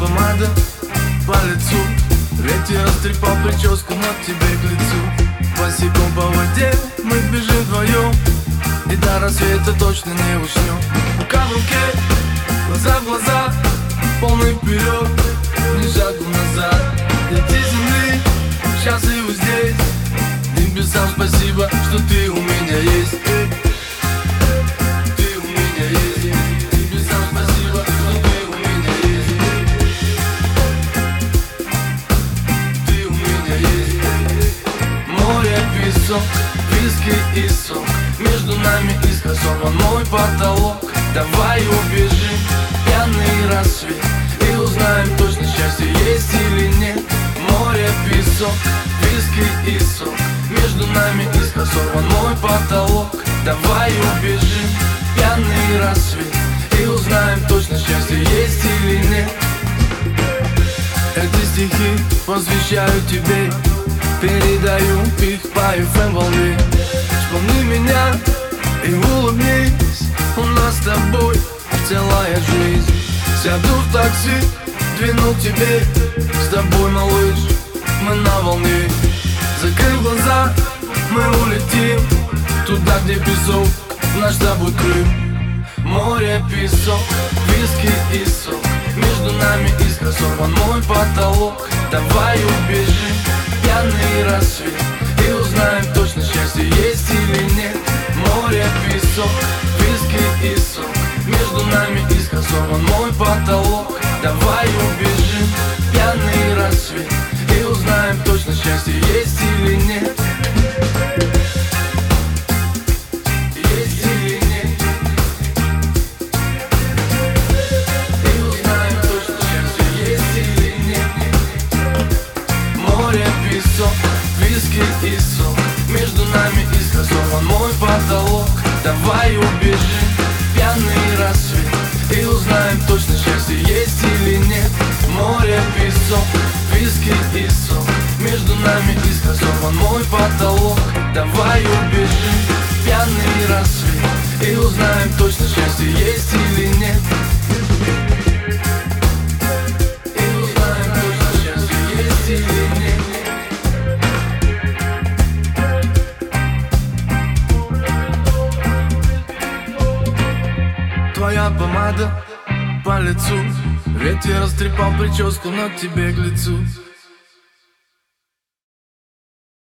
помада по лицу. Ветер растрепал прическу на тебе к лицу. Босиком по воде мы бежим вдвоем. И до рассвета точно не уснем. Рука в руке, глаза в глаза Полный вперед, ни шагу назад. Дети земли, счастливы здесь. Небесам спасибо, что ты песок, виски и сок. Между нами искосован мой потолок. Давай убежим, пьяный рассвет. И узнаем точно счастье есть или нет. Море, песок, виски и сок. Между нами искосован мой потолок. Давай убежим, пьяный рассвет. И узнаем точно счастье есть или нет. Эти стихи посвящаю тебе Передаю их по FM волне. Вспомни меня и улыбнись У нас с тобой целая жизнь. Сяду в такси, двину тебе С тобой, малыш, мы на волне. Закрыв глаза, мы улетим Туда, где песок, наш с тобой Крым Море, песок, виски и сок Между нами искра сорван. Мой потолок Давай убежим, пьяный рассвет. И узнаем точно счастье есть или нет. Море, песок, виски и сок. Между нами искра сорван мой потолок. Давай убежим, пьяный рассвет. И узнаем точно счастье есть или нет виски и сок Между нами искра сорван мой потолок. Давай убежим, пьяный рассвет. И узнаем точно счастье есть или нет. Море, песок, виски и сок. Между нами искра сорван мой потолок. Давай убежим, пьяный рассвет. И узнаем точно счастье есть или нет. И узнаем точно счастье есть или нет Твоя помада по лицу. Ветер растрепал прическу на тебе к лицу